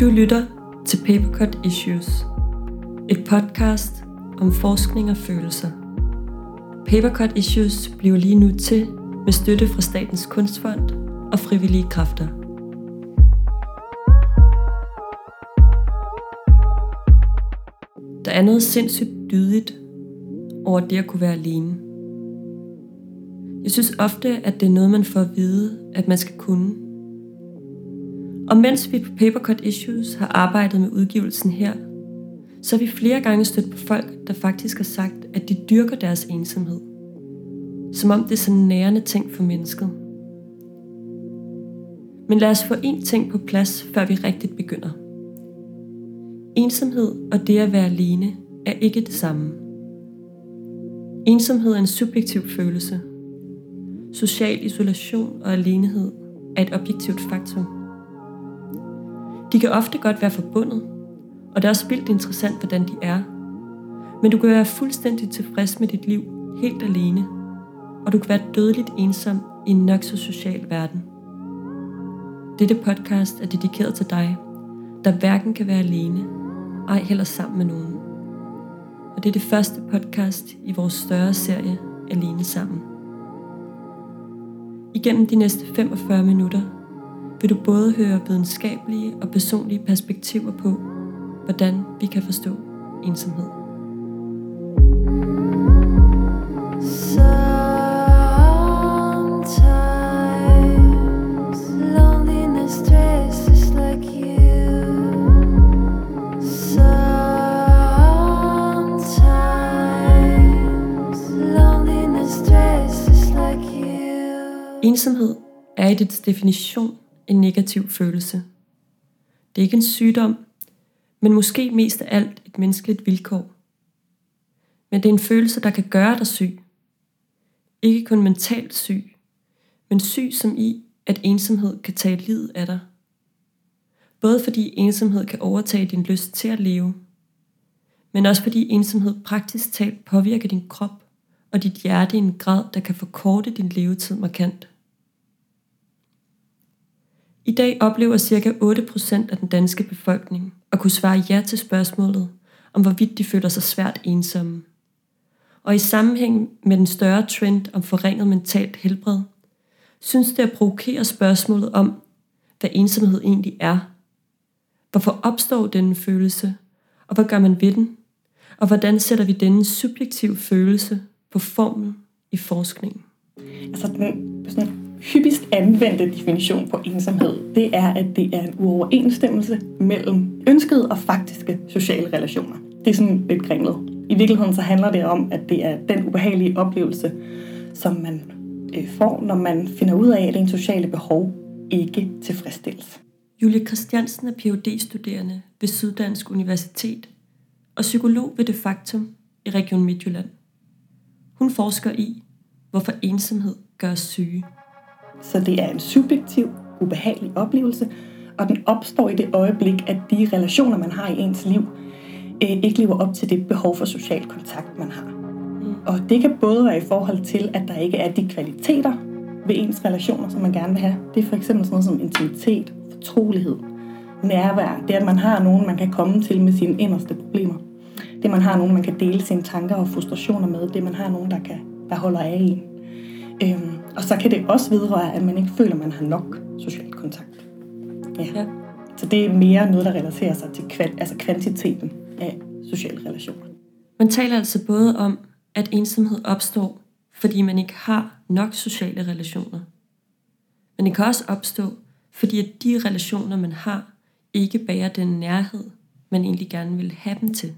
Du lytter til Papercut Issues, et podcast om forskning og følelser. Papercut Issues bliver lige nu til med støtte fra Statens Kunstfond og frivillige kræfter. Der er noget sindssygt dydigt over det at kunne være alene. Jeg synes ofte, at det er noget, man får at vide, at man skal kunne – og mens vi på Papercut Issues har arbejdet med udgivelsen her, så har vi flere gange stødt på folk, der faktisk har sagt, at de dyrker deres ensomhed. Som om det er sådan en nærende ting for mennesket. Men lad os få én ting på plads, før vi rigtigt begynder. Ensomhed og det at være alene er ikke det samme. Ensomhed er en subjektiv følelse. Social isolation og alenehed er et objektivt faktum. De kan ofte godt være forbundet, og det er også vildt interessant, hvordan de er. Men du kan være fuldstændig tilfreds med dit liv, helt alene, og du kan være dødeligt ensom i en nok så social verden. Dette podcast er dedikeret til dig, der hverken kan være alene, ej heller sammen med nogen. Og det er det første podcast i vores større serie Alene Sammen. Igennem de næste 45 minutter vil du både høre videnskabelige og personlige perspektiver på, hvordan vi kan forstå ensomhed. Ensomhed er i dets definition en negativ følelse. Det er ikke en sygdom, men måske mest af alt et menneskeligt vilkår. Men det er en følelse, der kan gøre dig syg. Ikke kun mentalt syg, men syg som i, at ensomhed kan tage livet af dig. Både fordi ensomhed kan overtage din lyst til at leve, men også fordi ensomhed praktisk talt påvirker din krop og dit hjerte i en grad, der kan forkorte din levetid markant. I dag oplever ca. 8% af den danske befolkning at kunne svare ja til spørgsmålet om hvorvidt de føler sig svært ensomme. Og i sammenhæng med den større trend om forringet mentalt helbred, synes det at provokere spørgsmålet om, hvad ensomhed egentlig er. Hvorfor opstår denne følelse, og hvad gør man ved den? Og hvordan sætter vi denne subjektive følelse på formel i forskningen? Altså den sådan hyppigst anvendte definition på ensomhed, det er, at det er en uoverensstemmelse mellem ønskede og faktiske sociale relationer. Det er sådan lidt kringlet. I virkeligheden så handler det om, at det er den ubehagelige oplevelse, som man øh, får, når man finder ud af, at ens sociale behov ikke tilfredsstilles. Julie Christiansen er Ph.D.-studerende ved Syddansk Universitet og psykolog ved Det Faktum i Region Midtjylland. Hun forsker i, hvorfor ensomhed gør os syge. Så det er en subjektiv, ubehagelig oplevelse, og den opstår i det øjeblik, at de relationer, man har i ens liv, øh, ikke lever op til det behov for social kontakt, man har. Mm. Og det kan både være i forhold til, at der ikke er de kvaliteter ved ens relationer, som man gerne vil have. Det er for eksempel sådan noget som intimitet, fortrolighed, nærvær. Det at man har nogen, man kan komme til med sine inderste problemer. Det, man har nogen, man kan dele sine tanker og frustrationer med. Det, man har nogen, der, kan, der holder af en. Øhm, og så kan det også videre, at man ikke føler, at man har nok social kontakt. Ja. ja. Så det er mere noget, der relaterer sig til kval- altså kvantiteten af sociale relationer. Man taler altså både om, at ensomhed opstår, fordi man ikke har nok sociale relationer. Men det kan også opstå, fordi at de relationer, man har, ikke bærer den nærhed, man egentlig gerne vil have dem til.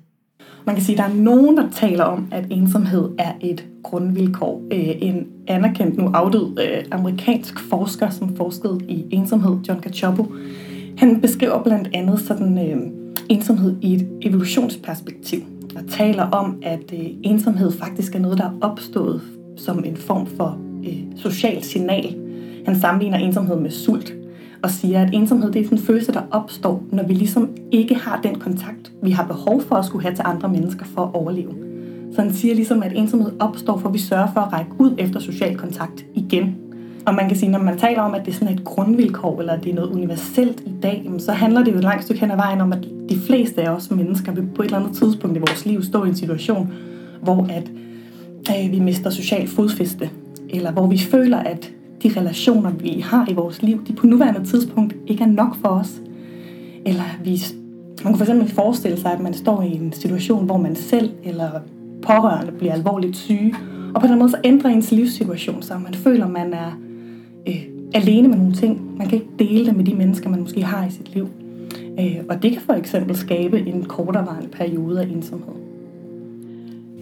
Man kan sige, at der er nogen, der taler om, at ensomhed er et grundvilkår. Øh, en anerkendt, nu afdød øh, amerikansk forsker, som forskede i ensomhed, John Cacioppo, han beskriver blandt andet sådan øh, ensomhed i et evolutionsperspektiv og taler om, at øh, ensomhed faktisk er noget, der er opstået som en form for øh, social signal. Han sammenligner ensomhed med sult og siger, at ensomhed det er sådan en følelse, der opstår, når vi ligesom ikke har den kontakt, vi har behov for at skulle have til andre mennesker for at overleve. Så han siger ligesom, at ensomhed opstår, for vi sørger for at række ud efter social kontakt igen. Og man kan sige, når man taler om, at det er sådan et grundvilkår, eller at det er noget universelt i dag, så handler det jo et langt stykke hen ad vejen om, at de fleste af os mennesker vil på et eller andet tidspunkt i vores liv stå i en situation, hvor at øh, vi mister social fodfæste, eller hvor vi føler, at de relationer, vi har i vores liv, de på nuværende tidspunkt ikke er nok for os. Eller vi, man kan fx forestille sig, at man står i en situation, hvor man selv eller pårørende bliver alvorligt syge, og på den måde så ændrer ens livssituation sig. Man føler, man er øh, alene med nogle ting. Man kan ikke dele det med de mennesker, man måske har i sit liv. Øh, og det kan for eksempel skabe en korterevarende periode af ensomhed.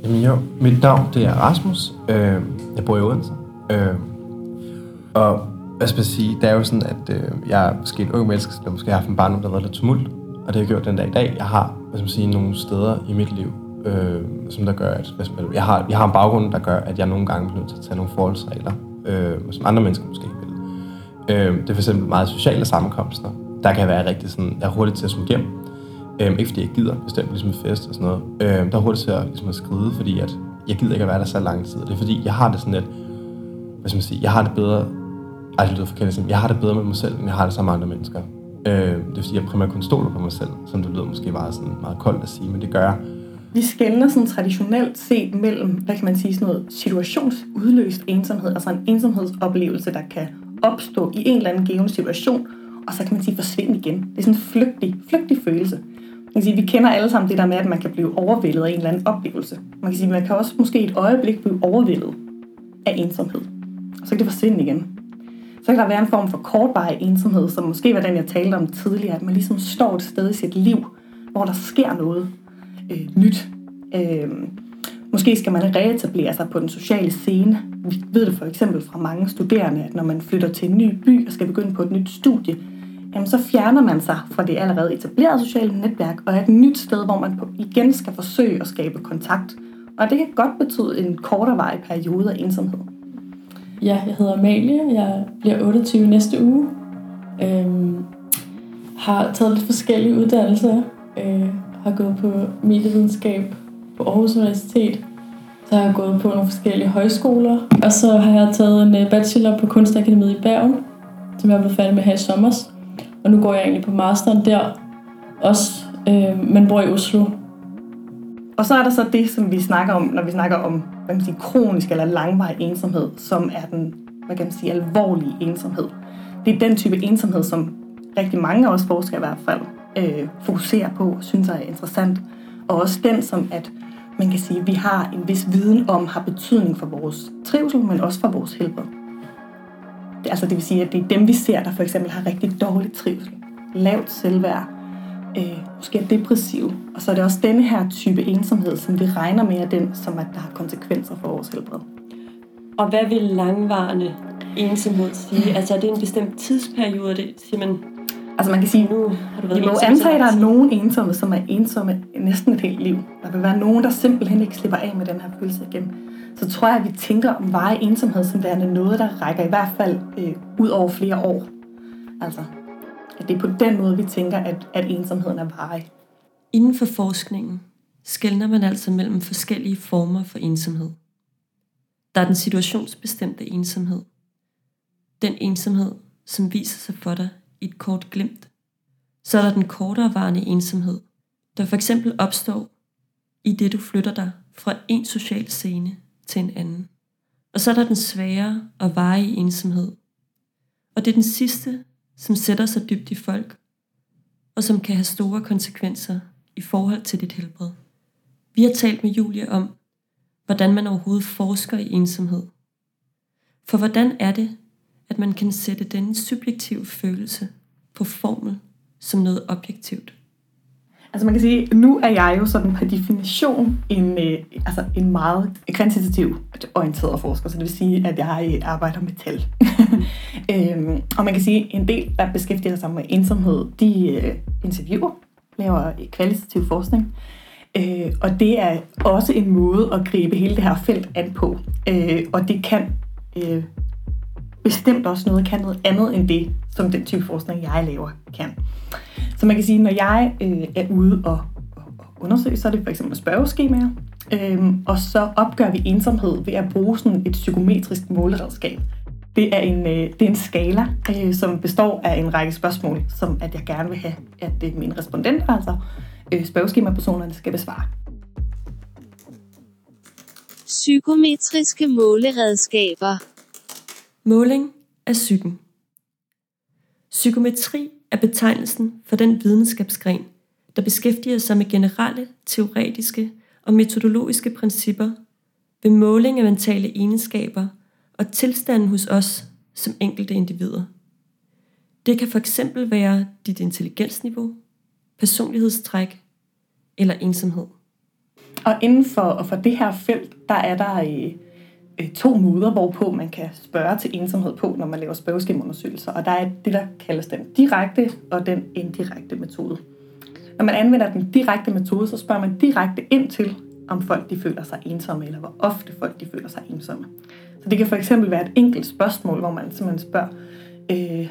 Jamen jo, mit navn det er Rasmus. Øh, jeg bor i Odense. Øh, og hvad skal jeg sige, det er jo sådan, at øh, jeg er måske en ung menneske, der måske har haft en barndom, der har været lidt tumult. Og det har jeg gjort den dag i dag. Jeg har, hvad skal man sige, nogle steder i mit liv, øh, som der gør, at hvad skal man, jeg, har, jeg har en baggrund, der gør, at jeg nogle gange bliver nødt til at tage nogle forholdsregler, øh, som andre mennesker måske ikke vil. Øh, det er for eksempel meget sociale sammenkomster. Der kan være rigtig sådan, jeg er hurtigt til at smide hjem. Øh, ikke fordi jeg gider, bestemt ligesom en fest og sådan noget. Øh, der er hurtigt til at, ligesom at skride, fordi at jeg gider ikke at være der så lang tid. Det er fordi, jeg har det sådan lidt, hvad skal man sige, jeg har det bedre, ej, det lyder forkert, jeg har det bedre med mig selv, end jeg har det sammen med andre mennesker. Øh, det er fordi, jeg primært kun stoler på mig selv, som det lyder måske bare sådan, meget koldt at sige, men det gør jeg. Vi skældner sådan traditionelt set mellem, hvad kan man sige, sådan noget situationsudløst ensomhed, altså en ensomhedsoplevelse, der kan opstå i en eller anden given situation, og så kan man sige forsvinde igen. Det er sådan en flygtig, flygtig følelse. Man kan sige, vi kender alle sammen det der med, at man kan blive overvældet af en eller anden oplevelse. Man kan sige, man kan også måske et øjeblik blive overvældet af ensomhed. Og så kan det forsvinde igen. Så kan der være en form for kortvarig ensomhed, som måske var den, jeg talte om tidligere, at man ligesom står et sted i sit liv, hvor der sker noget øh, nyt. Øh, måske skal man reetablere sig på den sociale scene. Vi ved det for eksempel fra mange studerende, at når man flytter til en ny by og skal begynde på et nyt studie, jamen så fjerner man sig fra det allerede etablerede sociale netværk og er et nyt sted, hvor man igen skal forsøge at skabe kontakt. Og det kan godt betyde en kortere periode af ensomhed. Ja, jeg hedder Amalie. Jeg bliver 28 næste uge. Øhm, har taget lidt forskellige uddannelser. Øh, har gået på medievidenskab på Aarhus Universitet. Så har jeg gået på nogle forskellige højskoler. Og så har jeg taget en øh, bachelor på Kunstakademiet i Bergen, som jeg er blevet færdig med her i sommer. Og nu går jeg egentlig på masteren der også, øh, men bor i Oslo. Og så er der så det, som vi snakker om, når vi snakker om hvad man siger, kronisk eller langvarig ensomhed, som er den hvad kan man sige, alvorlige ensomhed. Det er den type ensomhed, som rigtig mange af os forskere i hvert fald øh, fokuserer på, synes jeg er interessant. Og også den, som at man kan sige, at vi har en vis viden om, har betydning for vores trivsel, men også for vores helbred. Det, altså det vil sige, at det er dem, vi ser, der for eksempel har rigtig dårlig trivsel, lavt selvværd, øh, måske er depressiv. Og så er det også denne her type ensomhed, som vi regner med, er den, som at der har konsekvenser for vores helbred. Og hvad vil langvarende ensomhed sige? Altså er det en bestemt tidsperiode, det siger man, Altså man kan sige, nu har du været vi må antage, at der er nogen ensomme, som er ensomme næsten et helt liv. Der vil være nogen, der simpelthen ikke slipper af med den her følelse igen. Så tror jeg, at vi tænker om veje ensomhed som værende noget, der rækker i hvert fald øh, ud over flere år. Altså, at det er på den måde, vi tænker, at, at ensomheden er varig. Inden for forskningen skældner man altså mellem forskellige former for ensomhed. Der er den situationsbestemte ensomhed. Den ensomhed, som viser sig for dig i et kort glimt. Så er der den kortere varende ensomhed, der for eksempel opstår i det, du flytter dig fra en social scene til en anden. Og så er der den svære og varige ensomhed. Og det er den sidste, som sætter sig dybt i folk, og som kan have store konsekvenser i forhold til dit helbred. Vi har talt med Julie om, hvordan man overhovedet forsker i ensomhed. For hvordan er det, at man kan sætte denne subjektive følelse på formel som noget objektivt? Altså man kan sige, nu er jeg jo sådan per definition en, øh, altså en meget kvantitativ orienteret forsker, så det vil sige, at jeg øh, arbejder med tal. øhm, og man kan sige, en del, der beskæftiger sig med ensomhed, de øh, interviewer, laver kvalitativ forskning. Øh, og det er også en måde at gribe hele det her felt an på. Øh, og det kan øh, bestemt også noget, kan noget andet end det, som den type forskning, jeg laver, kan. Så man kan sige, når jeg øh, er ude og, og undersøge, så er det for eksempel spørgeskemaer, øhm, og så opgør vi ensomhed ved at bruge sådan et psykometrisk måleredskab. Det er en, øh, det er en skala, øh, som består af en række spørgsmål, som at jeg gerne vil have, at øh, mine respondenter, altså øh, spørgeskemapersonerne, skal besvare. Psykometriske måleredskaber. Måling af psyken. Psykometri er betegnelsen for den videnskabsgren, der beskæftiger sig med generelle, teoretiske og metodologiske principper ved måling af mentale egenskaber og tilstanden hos os som enkelte individer. Det kan for eksempel være dit intelligensniveau, personlighedstræk eller ensomhed. Og inden for, for det her felt, der er der øh, øh, to måder, hvorpå man kan spørge til ensomhed på, når man laver spørgeskemaundersøgelser. Og der er det, der kaldes den direkte og den indirekte metode. Når man anvender den direkte metode, så spørger man direkte ind til, om folk de føler sig ensomme, eller hvor ofte folk de føler sig ensomme. Så det kan for eksempel være et enkelt spørgsmål, hvor man simpelthen spørger, øh,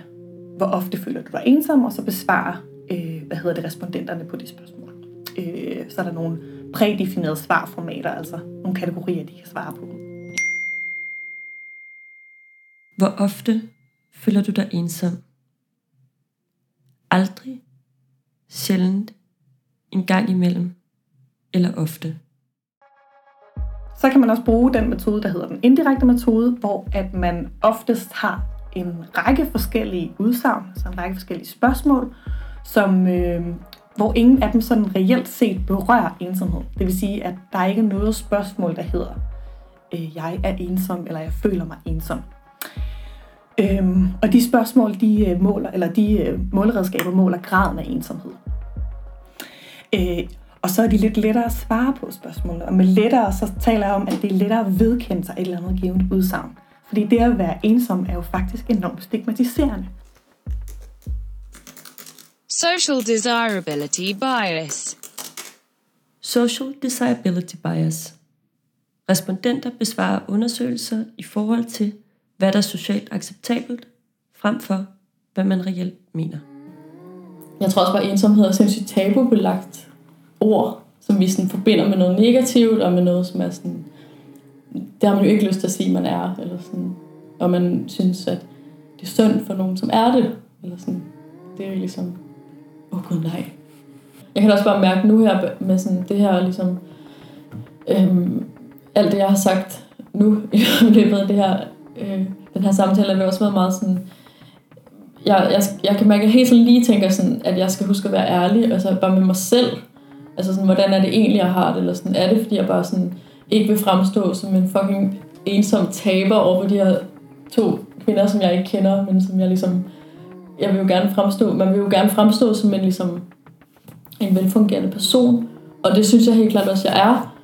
hvor ofte føler du dig ensom, og så besvarer, øh, hvad hedder det, respondenterne på det spørgsmål. Øh, så er der nogle prædefinerede svarformater, altså nogle kategorier, de kan svare på. Hvor ofte føler du dig ensom? Aldrig, sjældent, en gang imellem eller ofte. Så kan man også bruge den metode, der hedder den indirekte metode, hvor at man oftest har en række forskellige udsagn, altså en række forskellige spørgsmål, som, øh, hvor ingen af dem sådan reelt set berører ensomhed. Det vil sige, at der er ikke noget spørgsmål, der hedder, øh, jeg er ensom, eller jeg føler mig ensom. Øhm, og de spørgsmål, de øh, måler, eller de øh, måleredskaber måler graden af ensomhed. Øh, og så er de lidt lettere at svare på spørgsmålene. Og med lettere, så taler jeg om, at det er lettere at vedkende sig et eller andet givet udsagn. Fordi det at være ensom er jo faktisk enormt stigmatiserende. Social desirability bias. Social Desirability Bias. Respondenter besvarer undersøgelser i forhold til, hvad der er socialt acceptabelt, frem for, hvad man reelt mener. Jeg tror også bare, at ensomhed er sindssygt tabubelagt ord, som vi sådan forbinder med noget negativt, og med noget, som er sådan... Det har man jo ikke lyst til at sige, man er, eller sådan... Og man synes, at det er synd for nogen, som er det, eller sådan... Det er jo ligesom... Åh oh, gud, nej. Jeg kan også bare mærke nu her med sådan det her ligesom... Øhm, alt det, jeg har sagt nu i løbet af det her, øh, den her samtale, har også været meget sådan jeg, jeg, jeg kan mærke, at jeg helt sådan lige tænker sådan, at jeg skal huske at være ærlig, altså bare med mig selv. Altså sådan, hvordan er det egentlig, jeg har det? Eller sådan, er det, fordi jeg bare sådan ikke vil fremstå som en fucking ensom taber over for de her to kvinder, som jeg ikke kender, men som jeg ligesom, jeg vil jo gerne fremstå, man vil jo gerne fremstå som en ligesom en velfungerende person, og det synes jeg helt klart også, jeg er.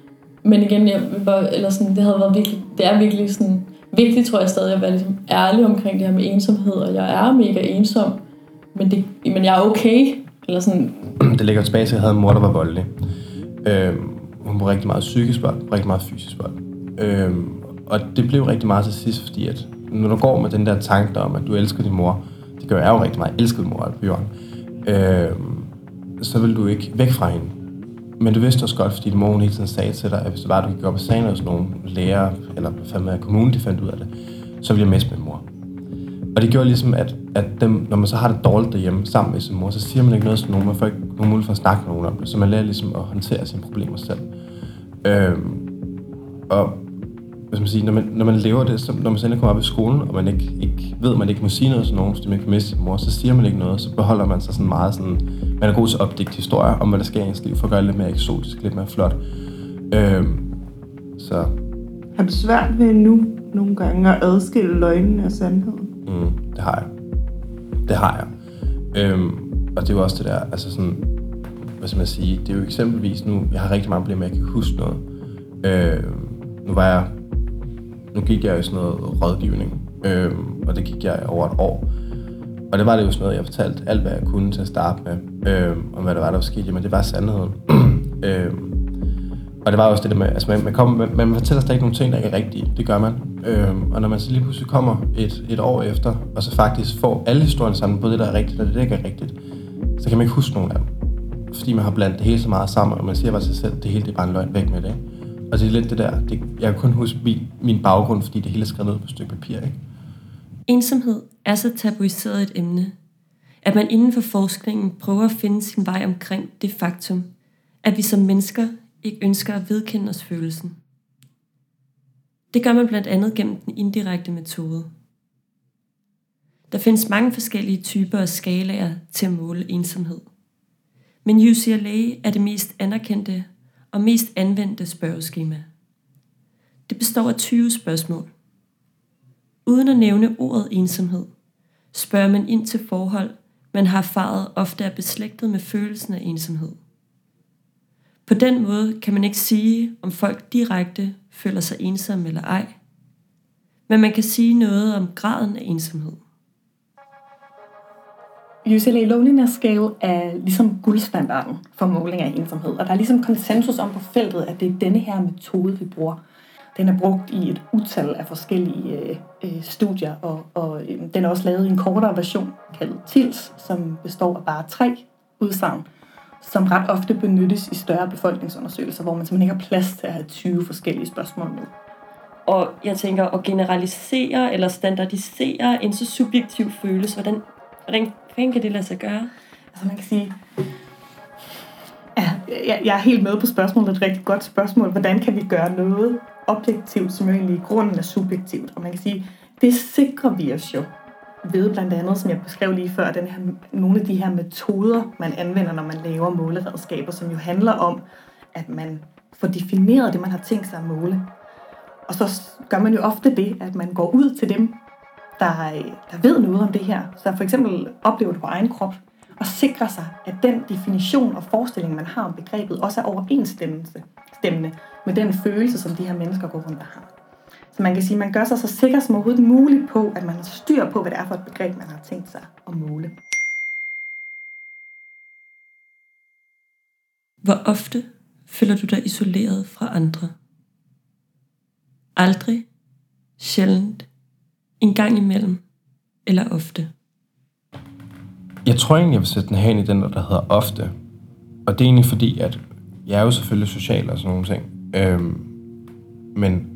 Men igen, jeg vil bare, eller sådan, det havde været virkelig, det er virkelig sådan, vigtigt, tror jeg stadig, at være ligesom ærlig omkring det her med ensomhed, og jeg er mega ensom, men, det, men jeg er okay. Eller sådan. Det ligger tilbage til, at jeg havde en mor, der var voldelig. Øhm, hun var rigtig meget psykisk vold, rigtig meget fysisk vold. Øhm, og det blev rigtig meget til sidst, fordi at når du går med den der tanke om, at du elsker din mor, det gør jeg jo rigtig meget, jeg elsker din mor på jorden, øhm, så vil du ikke væk fra hende. Men du vidste også godt, fordi din mor hele tiden sagde til dig, at hvis det var, at du gik op og sagde noget, sådan lærer, eller fandme af kommunen, de fandt ud af det, så ville jeg miste min mor. Og det gjorde ligesom, at, at dem, når man så har det dårligt derhjemme sammen med sin mor, så siger man ikke noget til nogen, man får ikke nogen mulighed for at snakke med nogen om det, så man lærer ligesom at håndtere sine problemer selv. Øhm, og hvis man siger, når, man, når man lever det, så, når man selv kommer op i skolen, og man ikke, ikke ved, at man ikke må sige noget til nogen, fordi man ikke miste sin mor, så siger man ikke noget, så beholder man sig sådan meget sådan, man er god til at opdigte historier om, hvad der sker i ens liv, for at gøre det lidt mere eksotisk, lidt mere flot. Øhm, så. Har du svært ved nu nogle gange at adskille løgnen og sandheden? Mm, det har jeg. Det har jeg. Øhm, og det er jo også det der, altså sådan, hvad skal man sige, det er jo eksempelvis nu, jeg har rigtig mange problemer, jeg kan huske noget. Øhm, nu var jeg nu gik jeg i sådan noget rådgivning, øh, og det gik jeg over et år. Og det var det jo sådan noget, jeg fortalte alt, hvad jeg kunne til at starte med, øh, om hvad der var, der var sket. Jamen, det var sandheden. øh, og det var også det der med, altså man, man, kommer, man, man fortæller stadig nogle ting, der ikke er rigtige. Det gør man. Øh, og når man så lige pludselig kommer et, et år efter, og så faktisk får alle historien sammen, både det, der er rigtigt og det, der ikke er rigtigt, så kan man ikke huske nogen af dem. Fordi man har blandet det hele så meget sammen, og man siger bare til sig selv, det hele det er bare en løgn væk med det. Ikke? Og det er lidt det der, det, jeg kan kun huske min, min baggrund, fordi det hele er skrevet ned på et stykke papir. Ikke? Ensomhed er så tabuiseret et emne, at man inden for forskningen prøver at finde sin vej omkring det faktum, at vi som mennesker ikke ønsker at vedkende os følelsen. Det gør man blandt andet gennem den indirekte metode. Der findes mange forskellige typer af skalaer til at måle ensomhed. Men UCLA er det mest anerkendte og mest anvendte spørgeskema. Det består af 20 spørgsmål. Uden at nævne ordet ensomhed, spørger man ind til forhold, man har erfaret ofte er beslægtet med følelsen af ensomhed. På den måde kan man ikke sige, om folk direkte føler sig ensomme eller ej, men man kan sige noget om graden af ensomhed. UCLA Loneliness Scale er ligesom guldstandarden for måling af ensomhed, og der er ligesom konsensus om på feltet, at det er denne her metode, vi bruger. Den er brugt i et utal af forskellige øh, øh studier, og, og øh, den er også lavet i en kortere version kaldet TILS, som består af bare tre udsagn, som ret ofte benyttes i større befolkningsundersøgelser, hvor man simpelthen ikke har plads til at have 20 forskellige spørgsmål med. Og jeg tænker, at generalisere eller standardisere en så subjektiv følelse, hvordan, hvordan, kan det lade sig gøre? Altså man kan sige, ja, jeg, jeg er helt med på spørgsmålet, det er et rigtig godt spørgsmål. Hvordan kan vi gøre noget objektivt, som jo egentlig i grunden er subjektivt? Og man kan sige, det sikrer vi os jo ved blandt andet, som jeg beskrev lige før, den her, nogle af de her metoder, man anvender, når man laver måleredskaber, som jo handler om, at man får defineret det, man har tænkt sig at måle. Og så gør man jo ofte det, at man går ud til dem, der, der ved noget om det her. Så for eksempel oplever det på egen krop, og sikrer sig, at den definition og forestilling, man har om begrebet, også er overensstemmende med den følelse, som de her mennesker går rundt og har. Så man kan sige, at man gør sig så sikker som overhovedet muligt på, at man har styr på, hvad det er for et begreb, man har tænkt sig at måle. Hvor ofte føler du dig isoleret fra andre? Aldrig, sjældent, en gang imellem eller ofte? Jeg tror egentlig, jeg vil sætte den her ind i den, der hedder ofte. Og det er egentlig fordi, at jeg er jo selvfølgelig social og sådan nogle ting. Øhm, men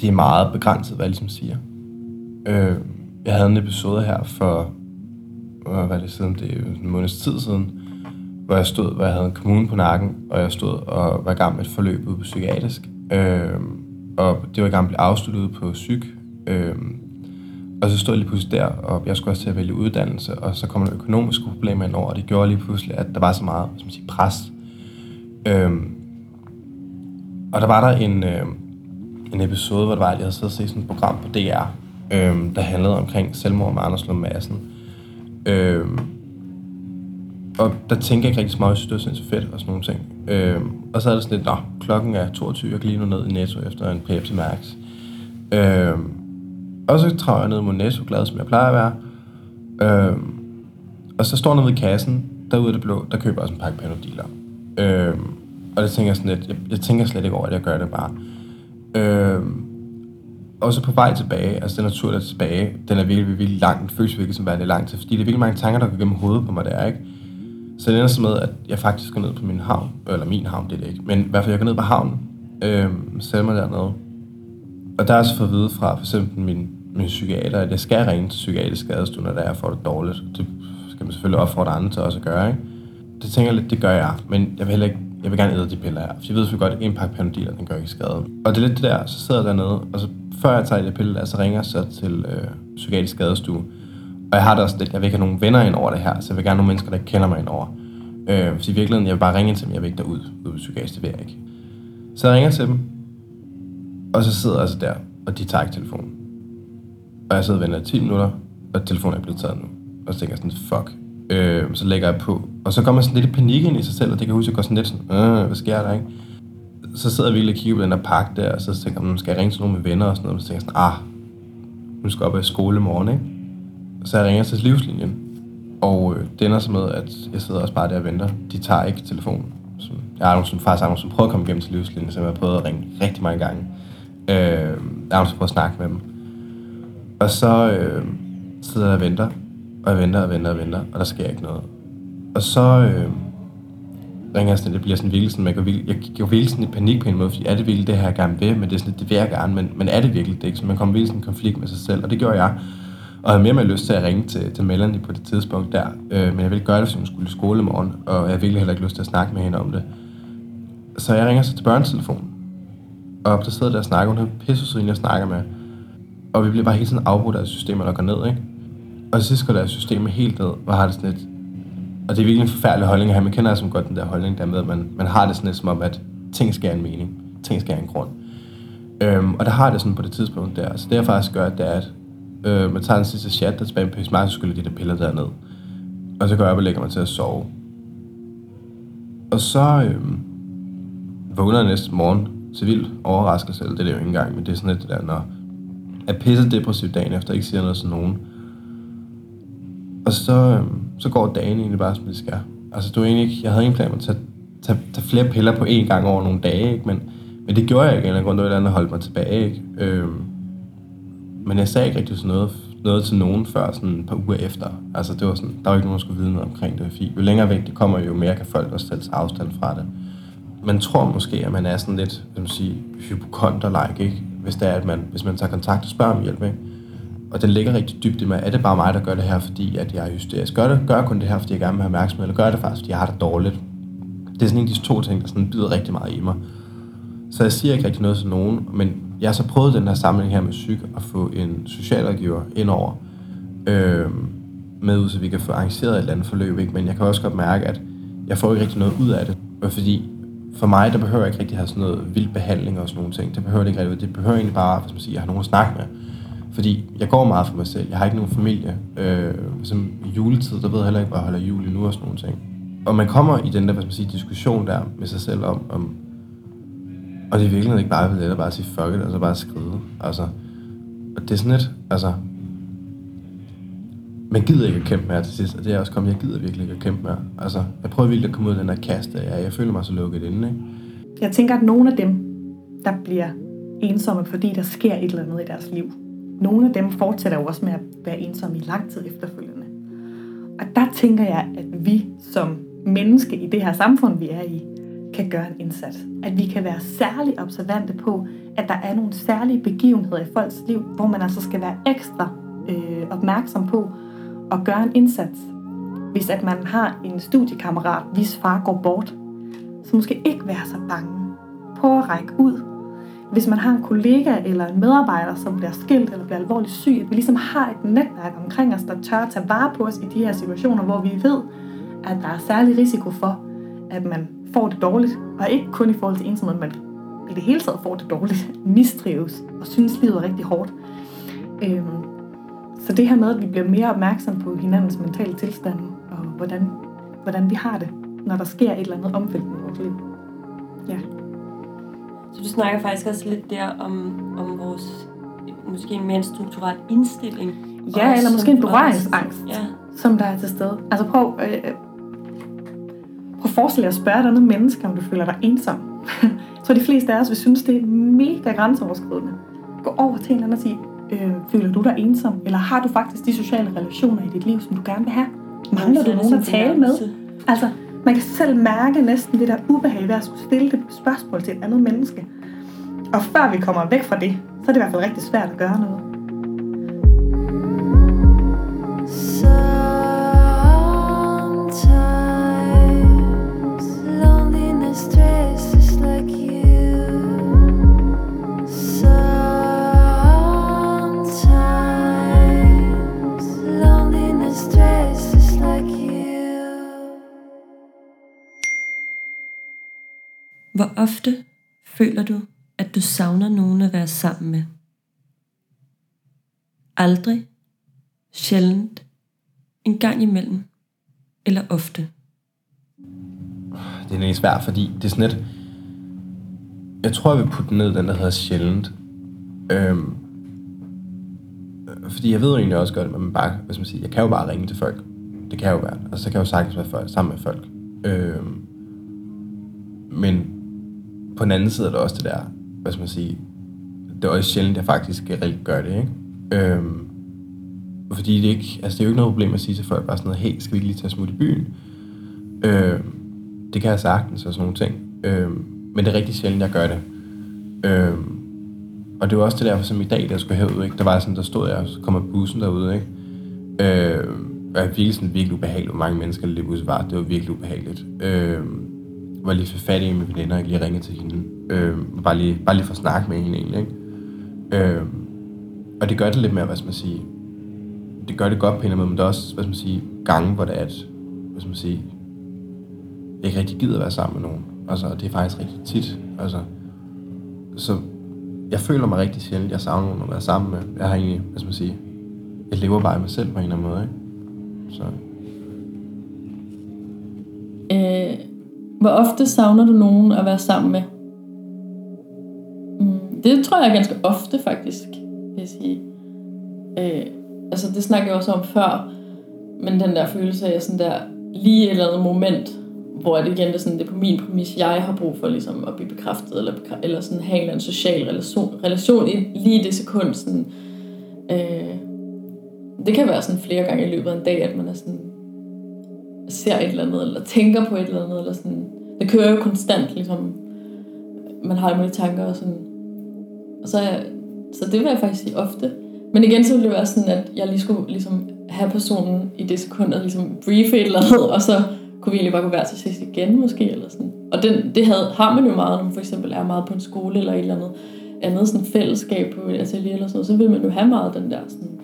det er meget begrænset, hvad jeg ligesom siger. Øh, jeg havde en episode her for, øh, hvad var det siden, det er en måneds tid siden, hvor jeg stod, hvor jeg havde en kommune på nakken, og jeg stod og var i gang med et forløb ude på psykiatrisk. Øh, og det var i gang med at blive afsluttet på psyk. Øh, og så stod jeg lige pludselig der, og jeg skulle også til at vælge uddannelse, og så kom der økonomiske problemer ind over, og det gjorde lige pludselig, at der var så meget som siger, pres. Øhm, og der var der en, øh, en episode, hvor det var, at jeg havde siddet og set sådan et program på DR, øhm, der handlede omkring selvmord med Anders Lund Madsen. Øhm, og der tænker jeg ikke rigtig så meget, jeg synes, det var så fedt og sådan nogle ting. Øhm, og så er det sådan lidt, nå, klokken er 22, jeg kan lige nu ned i Netto efter en Pepsi Max. Øhm, og så træder jeg ned mod Netto, glad som jeg plejer at være. Øhm, og så står jeg nede ved kassen, derude af det blå, der køber jeg også en pakke panodiler. Øhm, og det tænker jeg sådan lidt, jeg, jeg tænker slet ikke over, at jeg gør det bare. Øh, og så på vej tilbage, altså den tur, der er tilbage, den er virkelig, virkelig lang, den føles virkelig som værende lang tid, fordi det er virkelig mange tanker, der går gennem hovedet på mig der, ikke? Så det ender så med, at jeg faktisk går ned på min havn, eller min havn, det er det ikke, men i hvert fald jeg går ned på havnen, øh, sætter mig dernede. Og der er så fået at vide fra for eksempel min, min psykiater, at jeg skal ringe til psykiatrisk skadestue, når jeg får det dårligt. Det skal man selvfølgelig opfordre andre til også at gøre, ikke? Det tænker jeg lidt, det gør jeg, men jeg vil heller ikke jeg vil gerne æde de piller her. For jeg ved så godt, at en pakke panodiler, den gør ikke skade. Og det er lidt det der, så sidder jeg dernede, og så før jeg tager de piller der, så ringer jeg så til øh, psykiatrisk skadestue. Og jeg har det også lidt, jeg vil ikke have nogen venner ind over det her, så jeg vil gerne have nogle mennesker, der ikke kender mig ind over. Øh, for i virkeligheden, jeg vil bare ringe til dem, jeg vil ikke derud, ud på psykiatrisk, det vil jeg ikke. Så jeg ringer til dem, og så sidder jeg altså der, og de tager ikke telefonen. Og jeg sidder og venter i 10 minutter, og telefonen er blevet taget nu. Og så tænker jeg sådan, fuck, Øh, så lægger jeg på. Og så kommer man sådan lidt i panik ind i sig selv, og det kan jeg huske, at jeg går sådan lidt sådan, øh, hvad sker der, ikke? Så sidder jeg virkelig og kigger på den der pakke der, og så tænker jeg, hmm, skal jeg ringe til nogen med venner og sådan noget, og så tænker jeg sådan, ah, nu skal jeg op i skole i morgen, ikke? Så jeg ringer til livslinjen, og øh, det ender så med, at jeg sidder også bare der og venter. De tager ikke telefonen. Så jeg har nogle, faktisk har nogle, som prøver at komme igennem til livslinjen, så jeg har prøvet at ringe rigtig mange gange. Øh, jeg har også prøvet at snakke med dem. Og så øh, sidder jeg og venter, og jeg venter og venter og venter, og der sker ikke noget. Og så, øh, ringer jeg sådan, det bliver sådan virkelig sådan, man går jeg går virkelig sådan i panik på en måde, fordi er det virkelig det her, jeg gerne vil, men det er sådan, det vil jeg gerne, men, men er det virkelig det, ikke? Så man kommer virkelig sådan en konflikt med sig selv, og det gjorde jeg. Og jeg havde mere med lyst til at ringe til, til Melanie på det tidspunkt der, øh, men jeg ville gøre det, hvis hun skulle i skole i morgen, og jeg havde virkelig heller ikke lyst til at snakke med hende om det. Så jeg ringer så til børnetelefonen, og der sidder der og snakker, hun havde pisse jeg snakker med, og vi bliver bare helt sådan afbrudt af systemet, der går ned, ikke? Og til sidst går der systemet helt ned, og har det sådan lidt, og det er virkelig en forfærdelig holdning at have. Man kender altså godt den der holdning der med, at man, man har det sådan lidt som om, at ting skal have en mening. Ting skal have en grund. Øhm, og der har det sådan på det tidspunkt der. Så det jeg faktisk gør, det er, at øh, man tager en sidste chat, der tilbage med mig, så skyller de der piller derned. Og så går jeg op og lægger mig til at sove. Og så øh, vågner jeg næste morgen så vildt overrasket selv. Det er det jo ikke engang, men det er sådan lidt det der, når jeg er pisse depressiv dagen efter, ikke siger noget til nogen. Og så, øh, så går dagen egentlig bare, som det skal. Altså, du er egentlig ikke, jeg havde ingen plan om at tage, tage, tage flere piller på én gang over nogle dage, ikke? Men, men det gjorde jeg ikke, eller grund, det var et andet holdt mig tilbage, ikke? Øh, men jeg sagde ikke rigtig sådan noget, noget til nogen før sådan et par uger efter. Altså, det var sådan, der var ikke nogen, der skulle vide noget omkring det. Fordi jo længere væk det kommer, jo mere kan folk også tage afstand fra det. Man tror måske, at man er sådan lidt, som sige, hypokonter-like, ikke? Hvis, det er, at man, hvis man tager kontakt og spørger om hjælp, ikke? Og den ligger rigtig dybt i mig. Er det bare mig, der gør det her, fordi at jeg er hysterisk? Gør, det, gør jeg kun det her, fordi jeg gerne vil have opmærksomhed, eller gør jeg det faktisk, fordi jeg har det dårligt? Det er sådan en af de to ting, der sådan bider rigtig meget i mig. Så jeg siger ikke rigtig noget til nogen, men jeg har så prøvet den her samling her med psyk at få en socialrådgiver ind over øh, med ud, så vi kan få arrangeret et eller andet forløb. Ikke? Men jeg kan også godt mærke, at jeg får ikke rigtig noget ud af det. Fordi for mig, der behøver jeg ikke rigtig have sådan noget vild behandling og sådan nogle ting. Det behøver det ikke rigtig. Det behøver egentlig bare, hvis man siger, at jeg har nogen at snakke med. Fordi jeg går meget for mig selv. Jeg har ikke nogen familie. Øh, som i juletid, der ved jeg heller ikke, hvor jeg holder jul nu og sådan nogle ting. Og man kommer i den der, hvad man siger, diskussion der med sig selv om, om og det er virkelig ikke bare det, at bare sige fuck it, og så bare skride. Altså, og det er sådan lidt, altså, man gider ikke at kæmpe med til sidst, og det er også kommet, jeg gider virkelig ikke at kæmpe med. Altså, jeg prøver virkelig at komme ud af den der kaste, jeg, jeg føler mig så lukket inde, ikke? Jeg tænker, at nogle af dem, der bliver ensomme, fordi der sker et eller andet i deres liv, nogle af dem fortsætter jo også med at være ensomme i lang tid efterfølgende. Og der tænker jeg, at vi som menneske i det her samfund, vi er i, kan gøre en indsats. At vi kan være særlig observante på, at der er nogle særlige begivenheder i folks liv, hvor man altså skal være ekstra øh, opmærksom på at gøre en indsats. Hvis at man har en studiekammerat, hvis far går bort, så måske ikke være så bange på at række ud. Hvis man har en kollega eller en medarbejder, som bliver skilt eller bliver alvorligt syg, at vi ligesom har et netværk omkring os, der tør at tage vare på os i de her situationer, hvor vi ved, at der er særlig risiko for, at man får det dårligt, og ikke kun i forhold til ensomhed, men i det hele taget får det dårligt, mistrives og synes livet er rigtig hårdt. Øhm, så det her med, at vi bliver mere opmærksom på hinandens mentale tilstand, og hvordan, hvordan vi har det, når der sker et eller andet omvæltning i vores liv. Ja. Så du snakker faktisk også lidt der om, om vores måske en mere strukturel indstilling. Ja, også, eller måske en berøringsangst, Ja. som der er til stede. Altså prøv, øh, prøv at forestille dig at spørge et andet menneske, om du føler dig ensom. Jeg tror, de fleste af os vil synes, det er mega grænseoverskridende. Gå over til en anden og sige, øh, føler du dig ensom? Eller har du faktisk de sociale relationer i dit liv, som du gerne vil have? Mangler du nogen at tale med? Altså, man kan selv mærke næsten det der ubehag ved at skulle stille det spørgsmål til et andet menneske. Og før vi kommer væk fra det, så er det i hvert fald rigtig svært at gøre noget. Ofte føler du, at du savner nogen at være sammen med? Aldrig, sjældent, en gang imellem, eller ofte. det er lidt svært, fordi det er sådan lidt... Jeg tror, jeg vil putte ned, den der hedder sjældent. Øhm, øh, fordi jeg ved jo egentlig også godt, at man bare, hvis man siger, jeg kan jo bare ringe til folk. Det kan jo være. Altså, så kan jeg jo sagtens være folk, sammen med folk. Øhm, men på den anden side er der også det der, hvad skal man sige, det er også sjældent, jeg faktisk reelt gør det, ikke? Øhm, fordi det, er ikke, altså det er jo ikke noget problem at sige til folk bare sådan noget, hey, skal vi ikke lige tage smut i byen? Øhm, det kan jeg sagtens og sådan nogle ting. Øhm, men det er rigtig sjældent, jeg gør det. Øhm, og det var også det derfor, som i dag, der skulle herud, ikke? der var sådan, der stod jeg, og så kom bussen derude, ikke? Øhm, og jeg virkelig sådan virkelig ubehageligt, hvor mange mennesker det bus var. Det var virkelig ubehageligt. Øhm, var lige for fat i med veninder, mine og lige ringe til hende. Øh, bare, lige, bare lige for at snakke med hende egentlig, ikke? Øh, og det gør det lidt mere, hvad skal man sige, det gør det godt på en eller anden måde, men der er også, hvad skal man sige, gange, hvor det er, at, hvad skal man sige, jeg ikke rigtig gider at være sammen med nogen. Altså, det er faktisk rigtig tit. Altså, så jeg føler mig rigtig sjældent, jeg savner nogen at være sammen med. Jeg har egentlig, hvad skal man sige, jeg lever bare i mig selv på en eller anden måde, ikke? Så Øh, hvor ofte savner du nogen at være sammen med? Mm, det tror jeg er ganske ofte faktisk, vil jeg sige. Øh, altså det snakker jeg også om før, men den der følelse af sådan der, lige et eller andet moment, hvor det igen er sådan, det er på min præmis, jeg har brug for ligesom at blive bekræftet, eller, eller sådan have en eller anden social relation, relation i lige i det sekund. Sådan, øh, det kan være sådan flere gange i løbet af en dag, at man er sådan, ser et eller andet, eller tænker på et eller andet, eller sådan. Jeg kører jo konstant, ligesom, man har alle tanker og sådan. Og så, så det vil jeg faktisk sige ofte. Men igen, så ville det være sådan, at jeg lige skulle ligesom have personen i det sekund, og ligesom briefe et eller andet, og så kunne vi egentlig bare gå hver til sidst igen, måske, eller sådan. Og den, det havde, har man jo meget, når man for eksempel er meget på en skole, eller et eller andet andet sådan fællesskab på et atelier, eller sådan noget, så vil man jo have meget den der sådan,